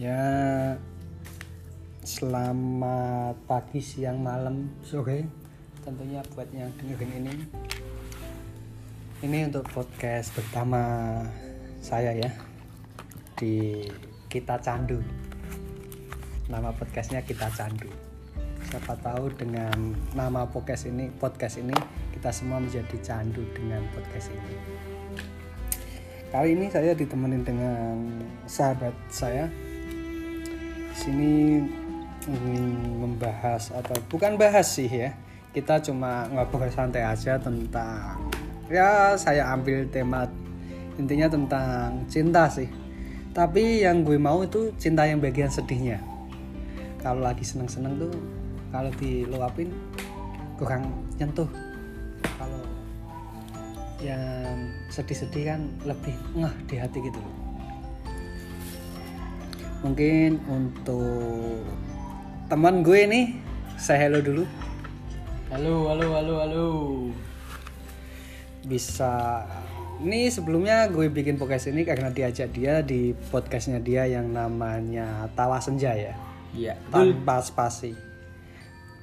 Ya selamat pagi, siang, malam, sore tentunya buat yang dengerin ini. Ini untuk podcast pertama saya ya di Kita Candu. Nama podcastnya Kita Candu. Siapa tahu dengan nama podcast ini, podcast ini kita semua menjadi candu dengan podcast ini. Kali ini saya ditemenin dengan sahabat saya. Sini membahas atau bukan bahas sih ya. Kita cuma ngobrol santai aja tentang ya saya ambil tema intinya tentang cinta sih. Tapi yang gue mau itu cinta yang bagian sedihnya. Kalau lagi seneng-seneng tuh kalau diluapin kurang nyentuh. Kalau yang sedih-sedih kan lebih ngeh di hati gitu loh mungkin untuk teman gue nih saya hello dulu Halo, halo, halo, halo. bisa ini sebelumnya gue bikin podcast ini karena diajak dia di podcastnya dia yang namanya Tawa Senja ya Iya. tanpa spasi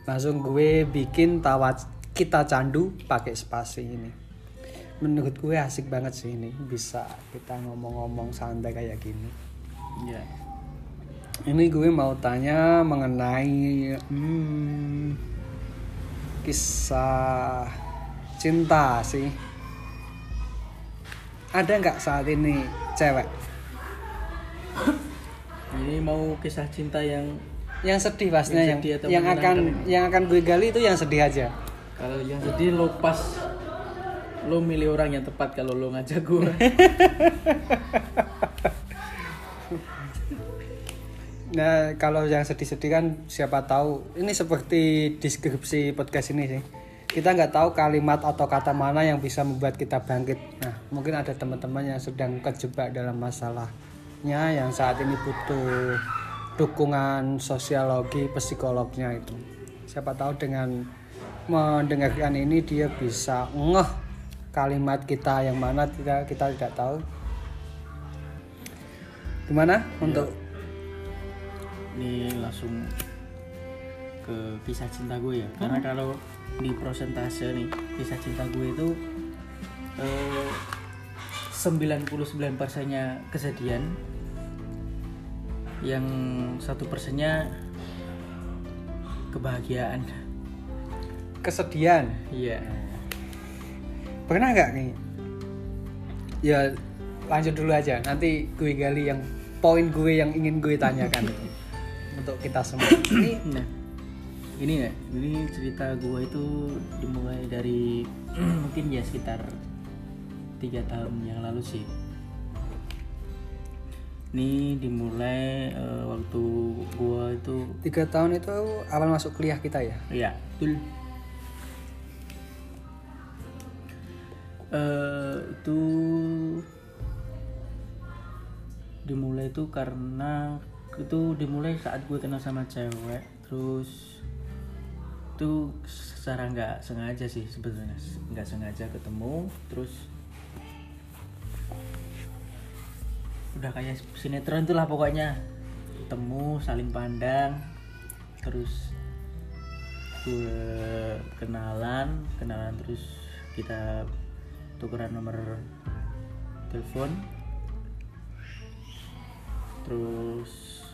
langsung gue bikin tawa kita candu pakai spasi ini menurut gue asik banget sih ini bisa kita ngomong-ngomong santai kayak gini Iya. Ini gue mau tanya mengenai hmm, kisah cinta sih. Ada nggak saat ini cewek? Ini mau kisah cinta yang yang sedih pastinya Yang yang sedih yang akan menyenangkan yang akan gue gali itu yang sedih aja. Kalau yang sedih lo pas lo milih orang yang tepat kalau lo ngajak gue. Nah, kalau yang sedih-sedih kan siapa tahu ini seperti deskripsi podcast ini sih. Kita nggak tahu kalimat atau kata mana yang bisa membuat kita bangkit. Nah, mungkin ada teman-teman yang sedang kejebak dalam masalahnya yang saat ini butuh dukungan sosiologi psikolognya itu. Siapa tahu dengan mendengarkan ini dia bisa ngeh kalimat kita yang mana kita kita tidak tahu. Gimana untuk Ini langsung ke kisah cinta gue ya. Karena kalau di prosentase nih kisah cinta gue itu eh, 99 persennya kesedihan, yang satu persennya kebahagiaan. kesedihan? Iya. Pernah nggak nih? Ya lanjut dulu aja. Nanti gue gali yang poin gue yang ingin gue tanyakan untuk kita semua. Ini Nah, ini ya, ini cerita gua itu dimulai dari mungkin ya sekitar tiga tahun yang lalu sih. Ini dimulai eh, waktu gua itu, tiga tahun itu awal masuk kuliah kita ya. ya, betul. Eh, itu dimulai itu karena itu dimulai saat gue kenal sama cewek terus itu secara nggak sengaja sih sebetulnya. Nggak sengaja ketemu terus udah kayak sinetron itulah pokoknya. Ketemu saling pandang terus gue kenalan kenalan terus kita tukeran nomor telepon. Terus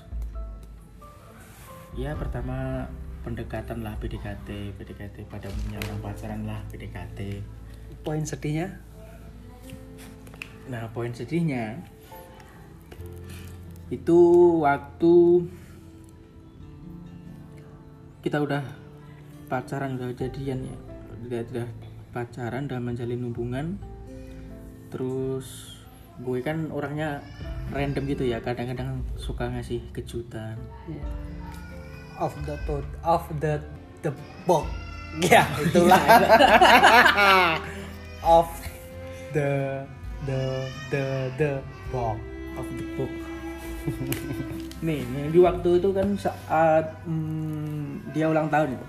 ya pertama pendekatan lah PDKT PDKT pada punya orang pacaran lah PDKT Poin sedihnya? nah poin sedihnya itu waktu kita udah pacaran udah jadian ya. Udah, udah pacaran dan menjalin hubungan. Terus gue kan orangnya random gitu ya kadang-kadang suka ngasih kejutan Off the to off the the box. Ya itulah. off the the the the box. of the book nih, nih, di waktu itu kan saat hmm, dia ulang tahun itu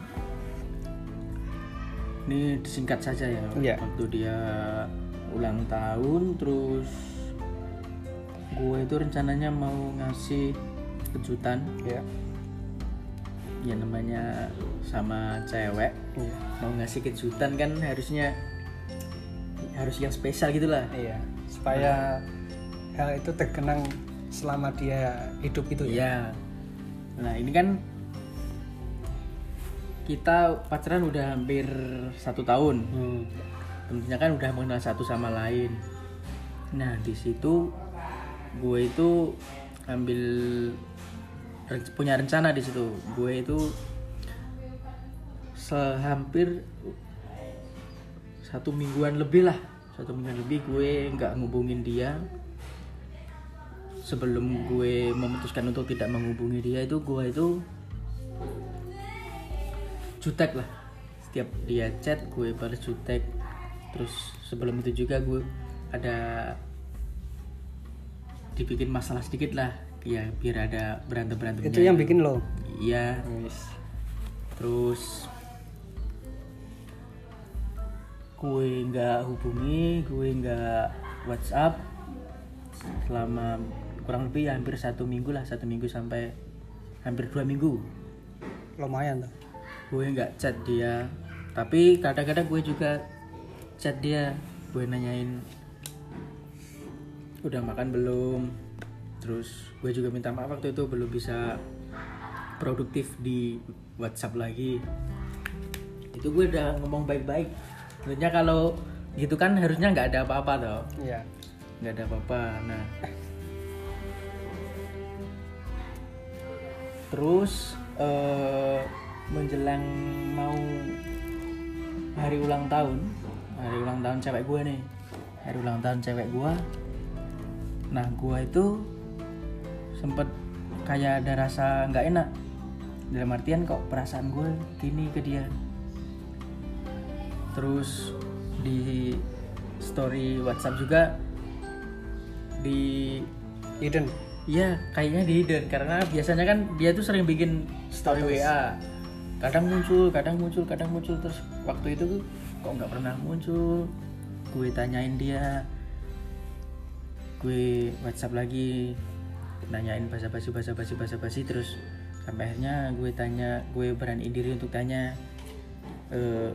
ini disingkat saja ya Iya. waktu dia ulang tahun terus gue itu rencananya mau ngasih kejutan ya ya namanya sama cewek iya mau ngasih kejutan kan harusnya harus yang spesial gitulah iya supaya hal itu terkenang selama dia hidup itu ya Iya. Nah ini kan kita pacaran udah hampir satu tahun. Hmm. Tentunya kan udah mengenal satu sama lain. Nah di situ gue itu ambil punya rencana di situ. Gue itu sehampir satu mingguan lebih lah. Satu mingguan lebih gue nggak ngubungin dia. Sebelum gue memutuskan untuk tidak menghubungi dia itu gue itu jutek lah. Setiap dia chat gue balas jutek. Terus sebelum itu juga gue ada dibikin masalah sedikit lah ya biar ada berantem berantem itu yang bikin lo? Iya. Wis. terus gue nggak hubungi gue nggak WhatsApp selama kurang lebih hampir satu minggu lah satu minggu sampai hampir dua minggu. Lumayan tuh. Gue nggak chat dia tapi kadang-kadang gue juga chat dia gue nanyain udah makan belum terus gue juga minta maaf waktu itu belum bisa produktif di WhatsApp lagi. Itu gue udah ngomong baik-baik. Tentunya kalau gitu kan harusnya nggak ada apa-apa toh. Iya. Nggak ada apa-apa. Nah. Terus eh, menjelang mau hari ulang tahun hari ulang tahun cewek gue nih. Hari ulang tahun cewek gue. Nah gue itu sempet kayak ada rasa nggak enak. Dalam artian kok perasaan gue gini ke dia. Terus di story WhatsApp juga di hidden Iya, kayaknya di hidden karena biasanya kan dia tuh sering bikin story WA. Kadang muncul, kadang muncul, kadang muncul. Terus waktu itu kok nggak pernah muncul. Gue tanyain dia, gue WhatsApp lagi, nanyain bahasa basi bahasa basi bahasa basi terus sampai akhirnya gue tanya, gue berani diri untuk tanya, "Eh,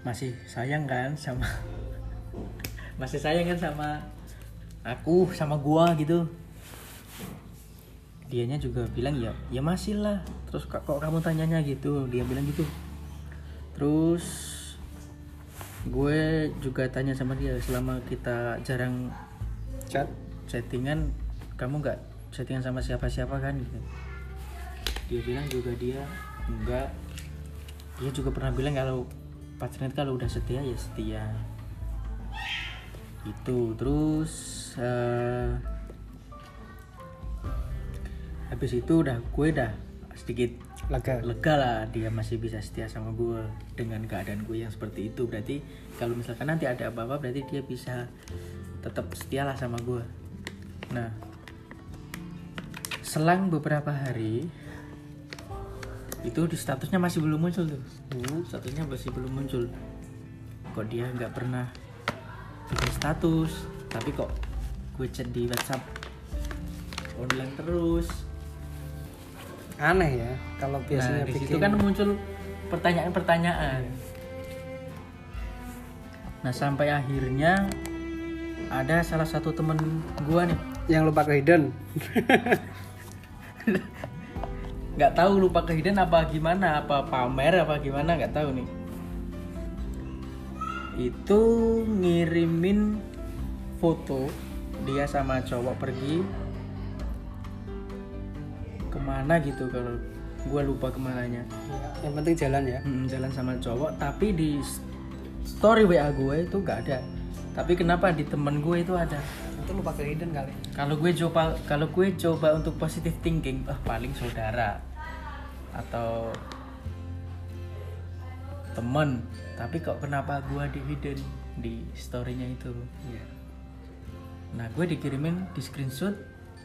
masih sayang kan sama masih sayang kan sama aku sama gua gitu? Dianya juga bilang ya ya masih lah. Terus kok kamu tanyanya gitu? Dia bilang gitu. Terus gue juga tanya sama dia selama kita jarang chat chattingan kamu nggak chattingan sama siapa-siapa kan gitu? Dia bilang juga dia enggak. Dia juga pernah bilang kalau pacarnya kalau udah setia ya setia. Itu terus eh, habis itu udah gue udah sedikit lega. Lega lah dia masih bisa setia sama gue dengan keadaan gue yang seperti itu. Berarti kalau misalkan nanti ada apa-apa berarti dia bisa tetap setia lah sama gue nah selang beberapa hari itu di statusnya masih belum muncul tuh Hmm. statusnya masih belum muncul kok dia nggak pernah bikin status tapi kok gue chat di WhatsApp online terus aneh ya kalau biasanya nah, di situ bikin kan muncul pertanyaan-pertanyaan. Nah, sampai akhirnya ada salah satu temen gua nih, yang lupa ke hidden nggak tahu lupa ke hidden apa gimana, apa pamer apa gimana nggak tahu nih. Itu ngirimin foto dia sama cowok pergi ke mana gitu kalau gua lupa ke mananya. Iya, yang penting jalan ya Mm, jalan sama cowok tapi di story WA gue itu nggak ada tapi kenapa di temen gue itu ada itu lupa ke hidden kali. Kalau gue coba kalau gue coba untuk positive thinking ah paling saudara atau temen tapi kok kenapa gue di hidden di storynya itu? Iya. Nah gue dikirimin di screenshot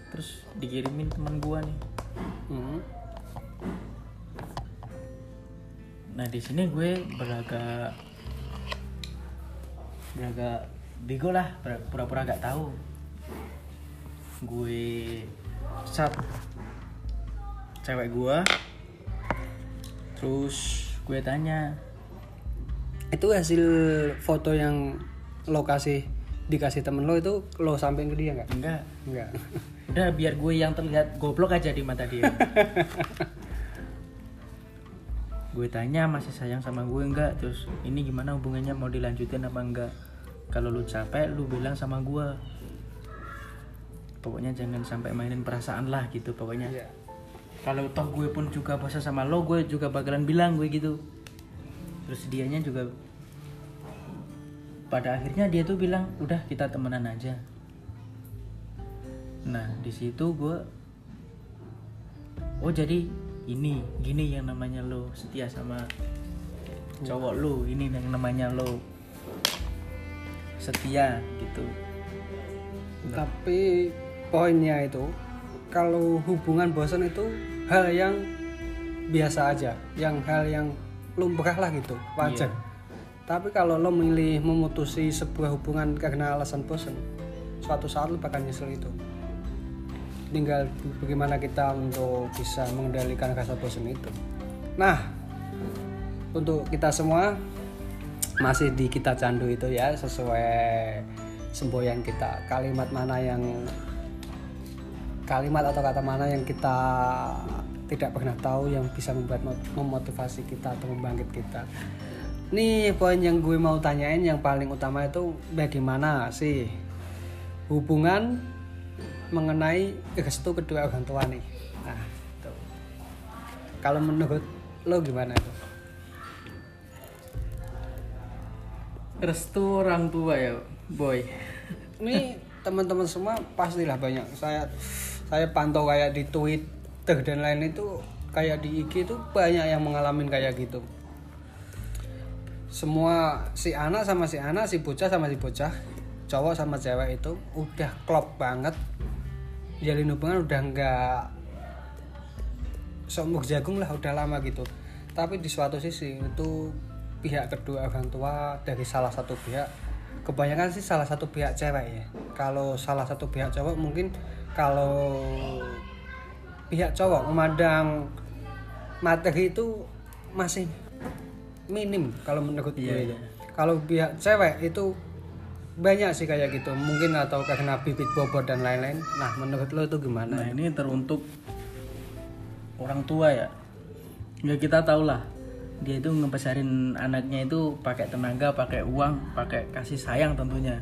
terus dikirimin teman gue nih. Hmm. Nah di sini gue beragak beragak bego lah, pura-pura gak tahu. Gue chat cewek gua. Terus gue tanya itu hasil foto yang lokasi dikasih temen lo itu lo sampein ke dia nggak? Enggak. Enggak. Udah biar gue yang terlihat goblok aja di mata dia. Gue tanya masih sayang sama gue enggak terus ini gimana hubungannya? Mau dilanjutin apa enggak kalau lu capek lu bilang sama gue pokoknya jangan sampai mainin perasaan lah gitu pokoknya. Iya. kalau toh gue pun juga bosan sama lo gue juga bakalan bilang gue gitu. Terus dianya juga pada akhirnya dia tuh bilang udah kita temenan aja. Nah di situ gue oh jadi ini gini yang namanya lo setia sama cowok lo ini yang namanya lo setia gitu. Tapi poinnya itu kalau hubungan bosan itu hal yang biasa aja yang hal yang lumrah lah gitu wajar. Tapi kalau lo milih memutusi sebuah hubungan karena alasan bosan suatu saat lo bakal nyesel itu. Tinggal bagaimana kita untuk bisa mengendalikan rasa bosan itu. Nah untuk kita semua masih di kita candu itu ya sesuai semboyan kita. Kalimat mana yang kalimat atau kata mana yang kita tidak pernah tahu yang bisa membuat mem- memotivasi kita atau membangkit kita. Nih poin yang gue mau tanyain yang paling utama itu bagaimana sih hubungan mengenai restu kedua orang tua nih? Nah itu. Kalau menurut lo gimana itu? Restu orang tua ya boy. Ini teman-teman semua pastilah banyak. Saya saya pantau kayak di Twitter dan lain itu kayak di IG itu banyak yang mengalami kayak gitu. Semua si anak sama si anak si bocah sama si bocah cowok sama cewek itu udah klop banget. Jalin hubungan udah nggak somuk jagung lah udah lama gitu. Tapi di suatu sisi itu pihak kedua orang tua dari salah satu pihak kebanyakan sih salah satu pihak cewek ya. Kalau salah satu pihak cowok mungkin kalau pihak cowok memandang materi itu masih minim kalau menurut gue Iya, itu iya. kalau pihak cewek itu banyak sih kayak gitu mungkin atau karena bibit bobot dan lain-lain nah menurut lo itu gimana Nah ini teruntuk orang tua ya. Ya kita tahu lah dia itu ngebesarin anaknya itu pakai tenaga, pakai uang, pakai kasih sayang tentunya.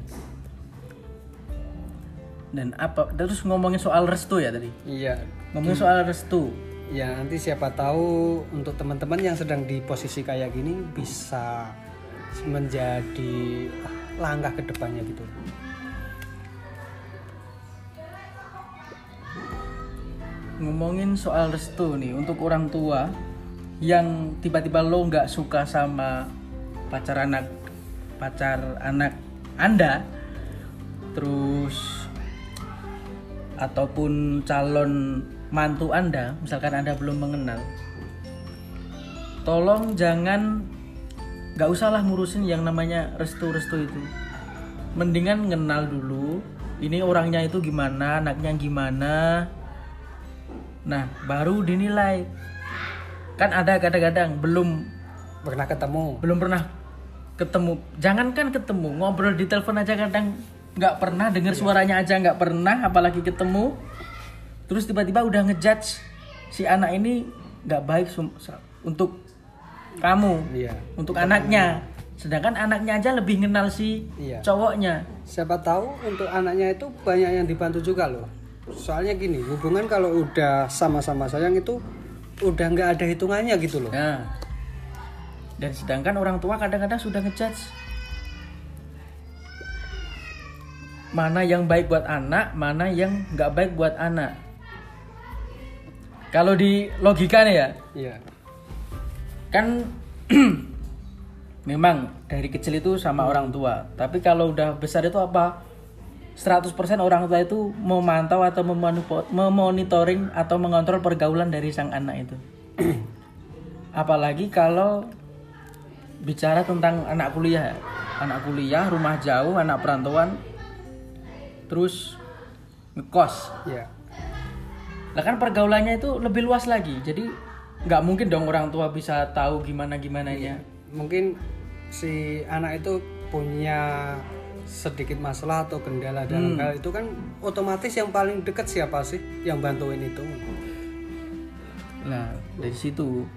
Dan apa terus ngomongin soal restu ya tadi. iya Ngomongin soal restu. ya nanti siapa tahu untuk teman-teman yang sedang di posisi kayak gini bisa menjadi ah, langkah ke depannya gitu Ngomongin soal restu nih untuk orang tua yang tiba-tiba lo nggak suka sama pacar anak pacar anak anda terus ataupun calon mantu anda misalkan anda belum mengenal tolong jangan nggak usahlah ngurusin yang namanya restu-restu itu. Mendingan kenal dulu ini orangnya itu gimana anaknya gimana. Nah baru dinilai. Kan ada kadang-kadang belum pernah ketemu? belum pernah ketemu. Jangankan ketemu ngobrol di telepon aja kadang nggak pernah dengar suaranya aja nggak pernah apalagi ketemu. Terus tiba-tiba udah ngejudge si anak ini nggak baik untuk kamu iya untuk anaknya. sedangkan anaknya aja lebih kenal si Iya. cowoknya. Siapa tahu untuk anaknya itu banyak yang dibantu juga loh. Soalnya gini hubungan kalau udah sama-sama sayang itu udah nggak ada hitungannya gitu loh. Nah. Dan sedangkan orang tua kadang-kadang sudah ngejudge mana yang baik buat anak mana yang nggak baik buat anak. Kalau di logika nih ya iya. kan memang dari kecil itu sama orang tua. Tapi kalau udah besar itu apa? 100% orang tua itu memantau atau memonitoring atau mengontrol pergaulan dari sang anak itu. Apalagi kalau bicara tentang anak kuliah. Anak kuliah rumah jauh anak perantauan terus ngekos. Iya lah kan pergaulannya itu lebih luas lagi. Jadi nggak mungkin dong orang tua bisa tahu gimana gimana nya mungkin si anak itu punya sedikit masalah atau kendala dalam hal itu kan otomatis yang paling dekat siapa sih yang bantuin itu? Nah dari situ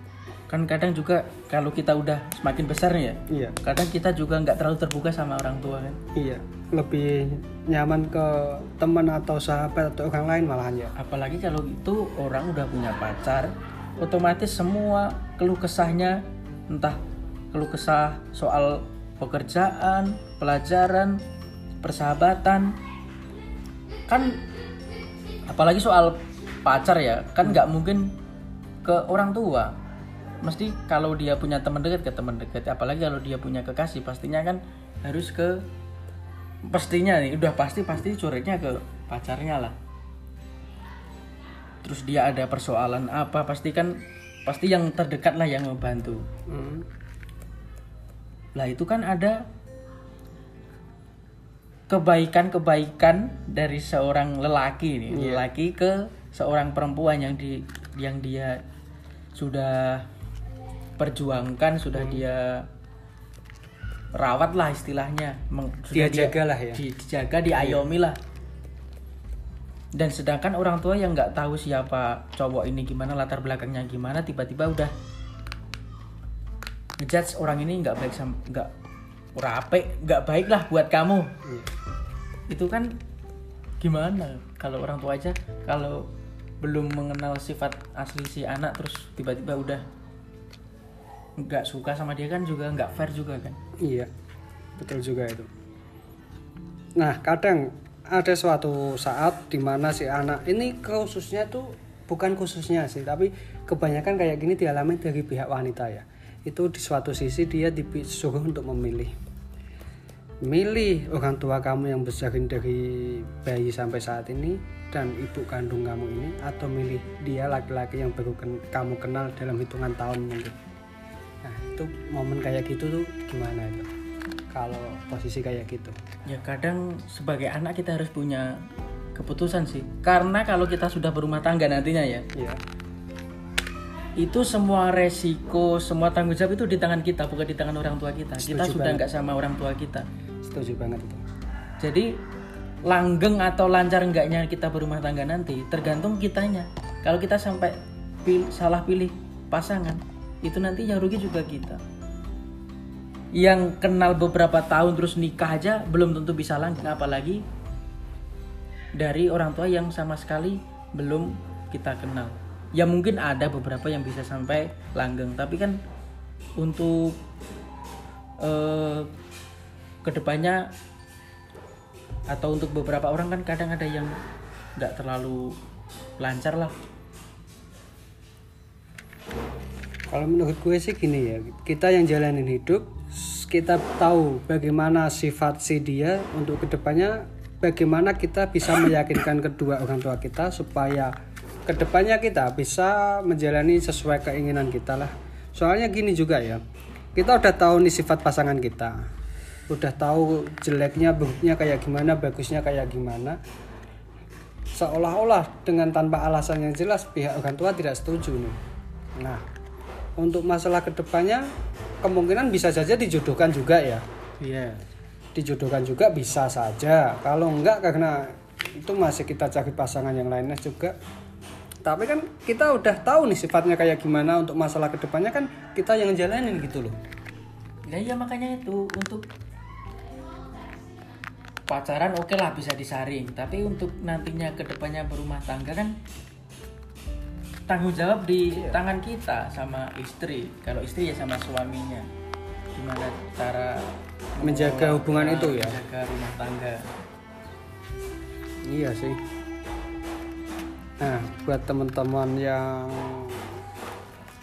kan kadang juga kalau kita udah semakin besar ya iya. kadang kita juga nggak terlalu terbuka sama orang tua kan. Iya lebih nyaman ke teman atau sahabat atau orang lain malahan. Ya apalagi kalau itu orang udah punya pacar otomatis semua keluh kesahnya entah keluh kesah soal pekerjaan pelajaran persahabatan kan apalagi soal pacar ya kan nggak mungkin ke orang tua. Mesti kalau dia punya teman dekat ke teman dekat. Apalagi kalau dia punya kekasih pastinya kan harus ke pastinya nih udah pasti pasti curhatnya ke pacarnya lah. Terus dia ada persoalan apa pasti kan pasti yang terdekat lah yang membantu Hmm. lah itu kan ada kebaikan-kebaikan dari seorang lelaki nih lelaki ke seorang perempuan yang di yang dia sudah perjuangkan sudah dia rawat lah istilahnya. Meng- Dia sudah jaga lah ya. di- dijaga diayomi lah. Dan sedangkan orang tua yang nggak tahu siapa cowok ini gimana latar belakangnya gimana tiba-tiba udah ngejudge orang ini nggak baik sama nggak rape nggak baik lah buat kamu. Iya. itu kan gimana? Kalau orang tua aja kalau belum mengenal sifat asli si anak terus tiba-tiba udah nggak suka sama dia kan juga nggak fair juga kan Iya, betul juga itu. Nah, kadang ada suatu saat di mana si anak ini khususnya tuh bukan khususnya sih, tapi kebanyakan kayak gini dialami dari pihak wanita ya. Itu di suatu sisi dia disuruh untuk memilih. Milih orang tua kamu yang besarin dari bayi sampai saat ini dan ibu kandung kamu ini atau milih dia laki-laki yang baru ken- kamu kenal dalam hitungan tahun mungkin. Itu momen kayak gitu tuh gimana itu? Kalau posisi kayak gitu. ya kadang sebagai anak kita harus punya keputusan sih karena kalau kita sudah berumah tangga nantinya ya Iya. itu semua resiko semua tanggung jawab itu di tangan kita bukan di tangan orang tua kita kita Setuju sudah nggak sama orang tua kita Setuju banget itu. jadi langgeng atau lancar enggaknya kita berumah tangga nanti tergantung kitanya kalau kita sampai pil- salah pilih pasangan itu nanti yang rugi juga kita. Yang kenal beberapa tahun terus nikah aja belum tentu bisa langgeng apalagi dari orang tua yang sama sekali belum kita kenal. Ya mungkin ada beberapa yang bisa sampai langgeng tapi kan untuk eh, ke depannya atau untuk beberapa orang kan kadang ada yang nggak terlalu lancar lah Kalau menurut gue sih gini ya, kita yang jalanin hidup, kita tahu bagaimana sifat si dia untuk ke depannya, bagaimana kita bisa meyakinkan kedua orang tua kita supaya ke depannya kita bisa menjalani sesuai keinginan kita lah. Soalnya gini juga ya, kita udah tahu nih sifat pasangan kita, udah tahu jeleknya, buruknya kayak gimana, bagusnya kayak gimana. Seolah-olah dengan tanpa alasan yang jelas pihak orang tua tidak setuju nih. Nah, untuk masalah ke depannya kemungkinan bisa saja dijodohkan juga ya. Iya. Dijodohkan juga bisa saja. Kalau enggak karena itu masih kita cari pasangan yang lainnya juga. Tapi kan kita udah tahu nih sifatnya kayak gimana untuk masalah ke depannya kan kita yang jalanin gitu loh. Ya iya makanya itu. Untuk pacaran oke lah bisa disaring. Tapi untuk nantinya ke depannya berumah tangga kan tanggung jawab di tangan kita sama istri kalau istri ya sama suaminya gimana cara Menjaga hubungan itu ya? menjaga rumah tangga Iya sih. Nah, buat teman-teman yang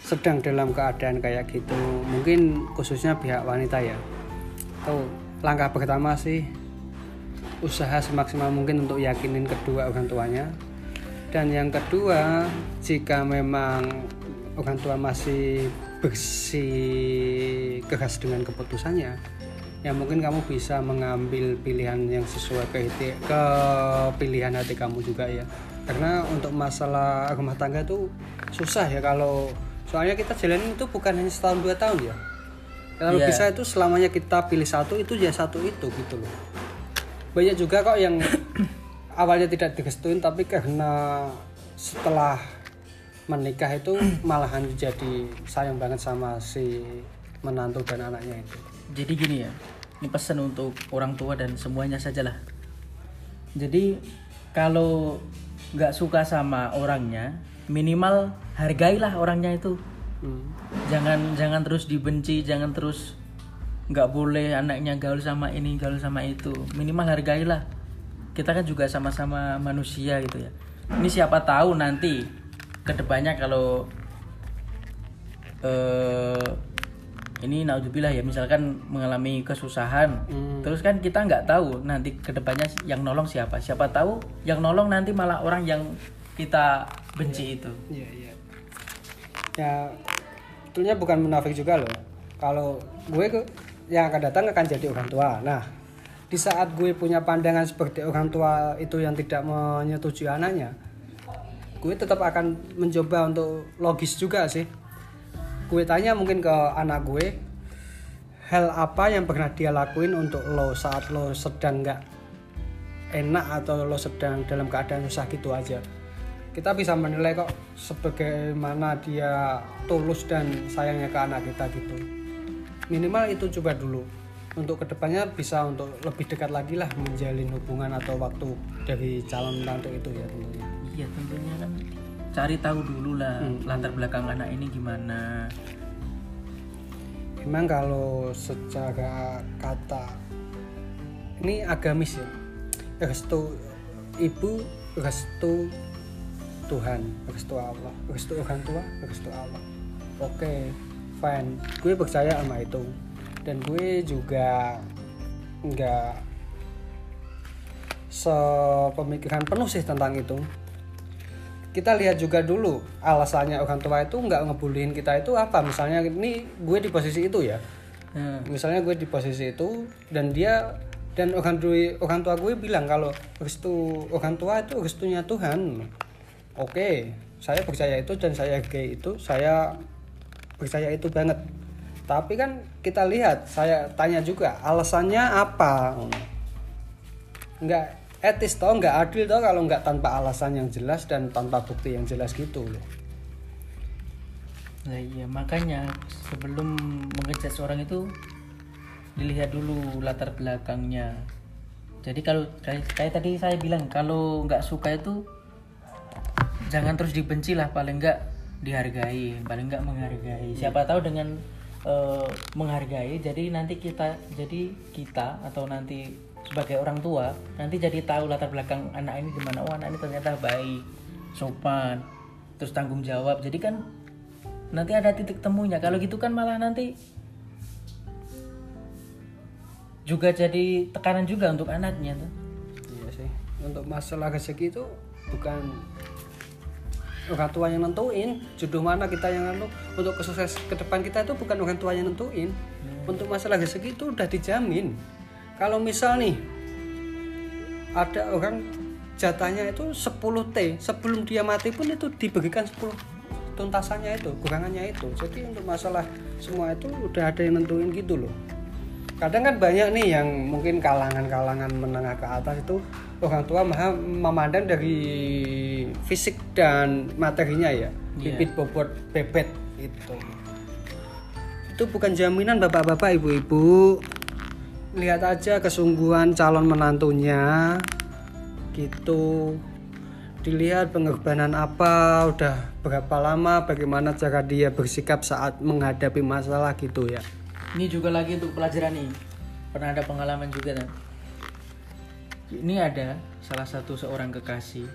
sedang dalam keadaan kayak gitu, mungkin khususnya pihak wanita ya. Tuh, langkah pertama sih usaha semaksimal mungkin untuk yakinin kedua orang tuanya. Dan yang kedua, jika memang orang tua masih bersih keras dengan keputusannya, ya mungkin kamu bisa mengambil pilihan yang sesuai ke, hati- ke pilihan hati kamu juga ya. Karena untuk masalah rumah tangga itu susah ya kalau soalnya kita jalanin itu bukan hanya setahun dua tahun ya. Kalau Iya. bisa itu selamanya kita pilih satu itu ya satu itu gitu loh. Banyak juga kok yang awalnya tidak direstuin tapi karena setelah menikah itu malahan jadi sayang banget sama si menantu dan anaknya itu Jadi gini ya, ini pesan untuk orang tua dan semuanya sajalah. Jadi kalau nggak suka sama orangnya, minimal hargailah orangnya itu. Hmm. Jangan jangan terus dibenci, jangan terus nggak boleh anaknya gaul sama ini, gaul sama itu. Minimal hargailah. Kita kan juga sama-sama manusia gitu ya. Ini siapa tahu nanti ke depannya kalau eh ini naudzubillah ya misalkan mengalami kesusahan Hmm. terus kan kita nggak tahu nanti ke depannya yang nolong siapa siapa tahu yang nolong nanti malah orang yang kita benci itu Iya iya. Ya sebetulnya bukan munafik juga loh. Kalau gue ke, yang akan datang akan jadi orang tua. Nah di saat gue punya pandangan seperti orang tua itu yang tidak menyetujui anaknya, gue tetap akan mencoba untuk logis juga sih. Gue tanya mungkin ke anak gue, hal apa yang pernah dia lakuin untuk lo saat lo sedang nggak enak atau lo sedang dalam keadaan susah gitu aja? Kita bisa menilai kok sebagaimana dia tulus dan sayangnya ke anak kita gitu. Minimal itu coba dulu untuk ke depannya bisa untuk lebih dekat lagi lah menjalin hubungan atau waktu dari calon menantu itu ya tentunya. Iya tentunya. Kan cari tahu dulu lah Hmm. latar belakang anak ini gimana. Memang kalau secara kata ini agamis ya. Restu ibu restu Tuhan restu Allah. Restu orang tua restu Allah. Oke fine. Gue percaya sama itu dan gue juga nggak sepemikiran penuh sih tentang itu. Kita lihat juga dulu alasannya orang tua itu nggak ngebuliin kita itu apa. Misalnya ini gue di posisi itu ya. Nah, misalnya gue di posisi itu dan dia dan orang tua orang tua gue bilang kalau restu orang tua itu restunya Tuhan. Oke saya percaya itu dan saya hargai itu saya percaya itu banget tapi kan kita lihat saya tanya juga alasannya apa? Nggak etis toh nggak adil toh kalau nggak tanpa alasan yang jelas dan tanpa bukti yang jelas gitu loh. Nah iya makanya sebelum mengejat seorang itu dilihat dulu latar belakangnya. Jadi kalau kayak, kayak tadi saya bilang kalau nggak suka itu jangan terus dibenci lah paling nggak dihargai paling nggak menghargai. Siapa tahu dengan eh, menghargai jadi nanti kita jadi kita atau nanti sebagai orang tua nanti jadi tahu latar belakang anak ini gimana. Oh anak ini ternyata baik sopan terus tanggung jawab. Jadi kan nanti ada titik temunya. Kalau gitu kan malah nanti juga jadi tekanan juga untuk anaknya tuh. Iya sih. Untuk masalah rezeki itu bukan orang tua yang nentuin jodoh mana kita yang nentu untuk kesukses ke depan kita itu bukan orang tua yang nentuin. Untuk masalah rezeki itu udah dijamin. Kalau misal nih ada orang jatahnya itu 10 T sebelum dia mati pun itu diberikan 10 tuntasannya itu kurangannya itu. Jadi untuk masalah semua itu udah ada yang nentuin gitu loh kadang kan banyak nih yang mungkin kalangan-kalangan menengah ke atas itu orang tua maha memandang dari fisik dan materinya ya. Iya. bibit bobot bebet itu. Itu bukan jaminan bapak-bapak ibu-ibu. Lihat aja kesungguhan calon menantunya. Gitu. Dilihat pengorbanan apa udah berapa lama bagaimana cara dia bersikap saat menghadapi masalah gitu ya ini juga lagi untuk pelajaran nih. Pernah ada pengalaman juga kan ini ada salah satu seorang kekasih.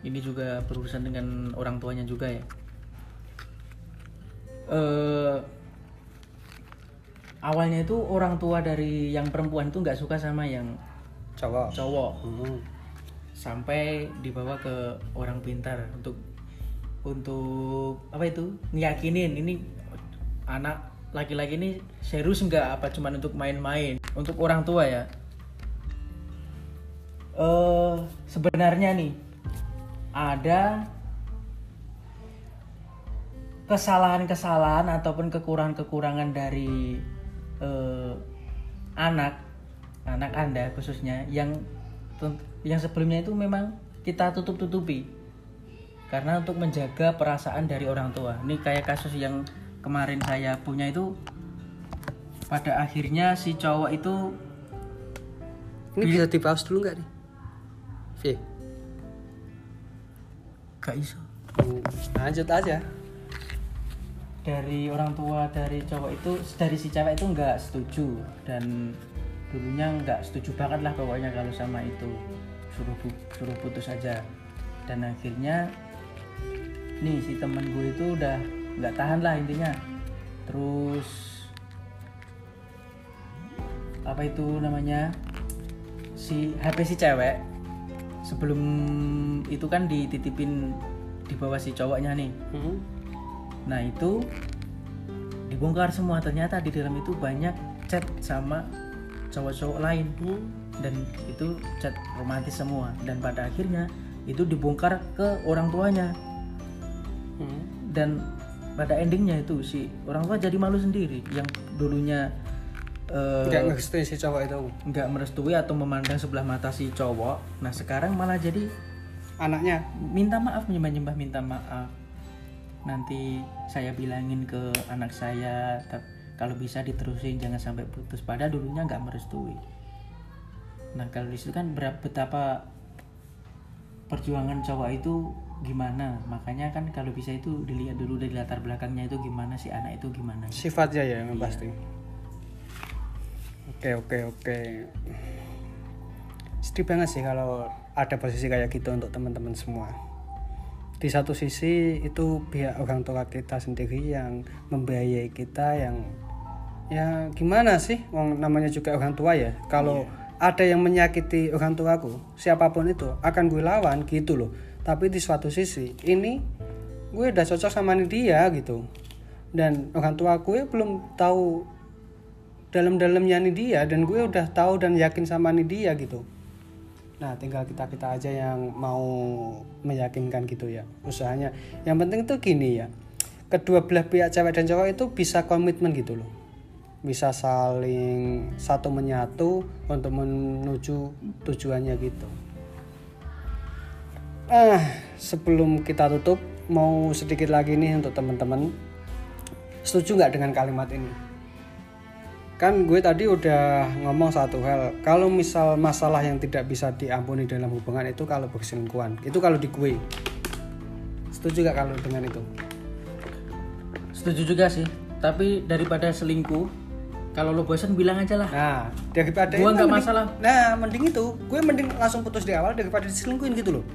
Ini juga berurusan dengan orang tuanya juga ya. Eh awalnya itu orang tua dari yang perempuan itu nggak suka sama yang cowok. cowok. Hmm. sampai dibawa ke orang pintar untuk untuk apa itu? Ngiyakinin ini anak laki-laki ini serius nggak? Apa cuman untuk main-main? Untuk orang tua ya? Eh sebenarnya nih ada kesalahan-kesalahan ataupun kekurangan-kekurangan dari eh, anak anak anda khususnya yang yang sebelumnya itu memang kita tutup-tutupi. Karena untuk menjaga perasaan dari orang tua. Ini kayak kasus yang kemarin saya punya itu pada akhirnya si cowok itu Ini bisa di pause dulu nggak nih? V. gak iso Lanjut aja. dari orang tua dari cowok itu dari si cewek itu nggak setuju dan dulunya nggak setuju banget lah pokoknya kalau sama itu suruh suruh putus aja dan akhirnya nih si teman gue itu udah nggak tahan lah intinya. Terus apa itu namanya? Si HP si cewek sebelum itu kan dititipin di bawah si cowoknya nih. Hmm. Nah itu dibongkar semua. Ternyata di dalam itu banyak chat sama cowok-cowok lain. Dan itu chat romantis semua. Dan pada akhirnya itu dibongkar ke orang tuanya. Hmm. dan pada endingnya itu si orang tua jadi malu sendiri yang dulunya eh, Nggak ngerestuin si cowok itu. nggak merestui atau memandang sebelah mata si cowok nah sekarang malah jadi Anaknya. minta maaf menyembah-nyembah minta maaf nanti saya bilangin ke anak saya kalau bisa diterusin jangan sampai putus pada dulunya nggak merestui nah kalau di situ kan berapa betapa perjuangan cowok itu gimana makanya kan kalau bisa itu dilihat dulu dari latar belakangnya itu gimana si anak itu gimana Sifatnya ya yang pasti. Oke oke oke. Sedih banget sih kalau ada posisi kayak gitu untuk teman-teman semua. Di satu sisi itu pihak orang tua kita sendiri yang membiayai kita yang ya gimana sih Wong namanya juga orang tua ya kalau ada yang menyakiti orang tuaku siapa pun itu akan gue lawan gitu loh tapi di suatu sisi ini gue udah cocok sama dia gitu. Dan orang tua gue belum tahu dalam-dalamnya nih dia dan gue udah tahu dan yakin sama nih dia gitu. Nah tinggal kita kita aja yang mau meyakinkan gitu ya usahanya. Yang penting tuh gini ya kedua belah pihak cewek dan cowok itu bisa komitmen gitu loh. Bisa saling satu menyatu untuk menuju tujuannya gitu ah sebelum kita tutup mau sedikit lagi nih untuk teman-teman. Setuju nggak dengan kalimat ini? Kan gue tadi udah ngomong satu hal. Kalau misal masalah yang tidak bisa diampuni dalam hubungan itu kalau berselingkuhan. Itu kalau di gue. Setuju gak kalau dengan itu? Setuju juga sih. Tapi daripada selingkuh kalau lo bosan bilang aja lah. Nah daripada Gua itu nggak masalah. nah mending itu. Gue mending langsung putus di awal daripada diselingkuhin gitu loh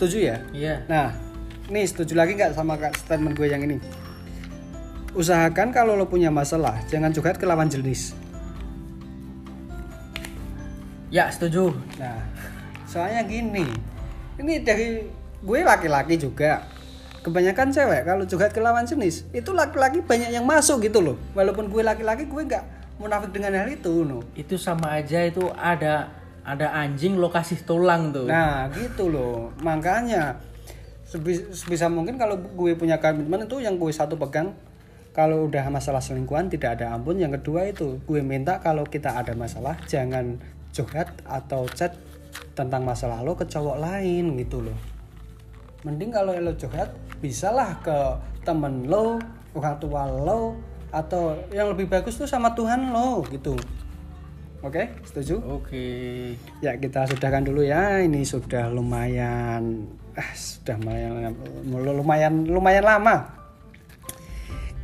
setuju ya iya Nah, nih setuju lagi nggak sama kak statement gue yang ini? Usahakan kalau lo punya masalah, jangan curhat ke lawan jenis. ya setuju Nah, soalnya gini, ini dari gue laki-laki juga. Kebanyakan cewek kalau curhat ke lawan jenis, itu laki-laki banyak yang masuk gitu loh. Walaupun gue laki-laki, gue nggak munafik dengan hal itu, no. itu sama aja itu ada ada anjing lo kasih tulang tuh Nah, gitu loh. Makanya sebi- sebisa mungkin kalau gue punya komitmen itu yang gue satu pegang kalau udah masalah selingkuhan tidak ada ampun. Yang kedua itu gue minta kalau kita ada masalah jangan curhat atau chat tentang masalah lo ke cowok lain gitu loh. Mending kalau lo curhat bisalah ke temen lo, orang tua lo atau yang lebih bagus tuh sama Tuhan lo gitu. Oke, setuju? oke Ya kita sudahkan dulu ya. Ini sudah lumayan, ah sudah lumayan, lumayan, lumayan lama.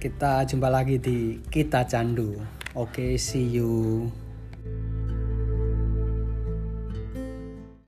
Kita jumpa lagi di kita candu. Oke, see you.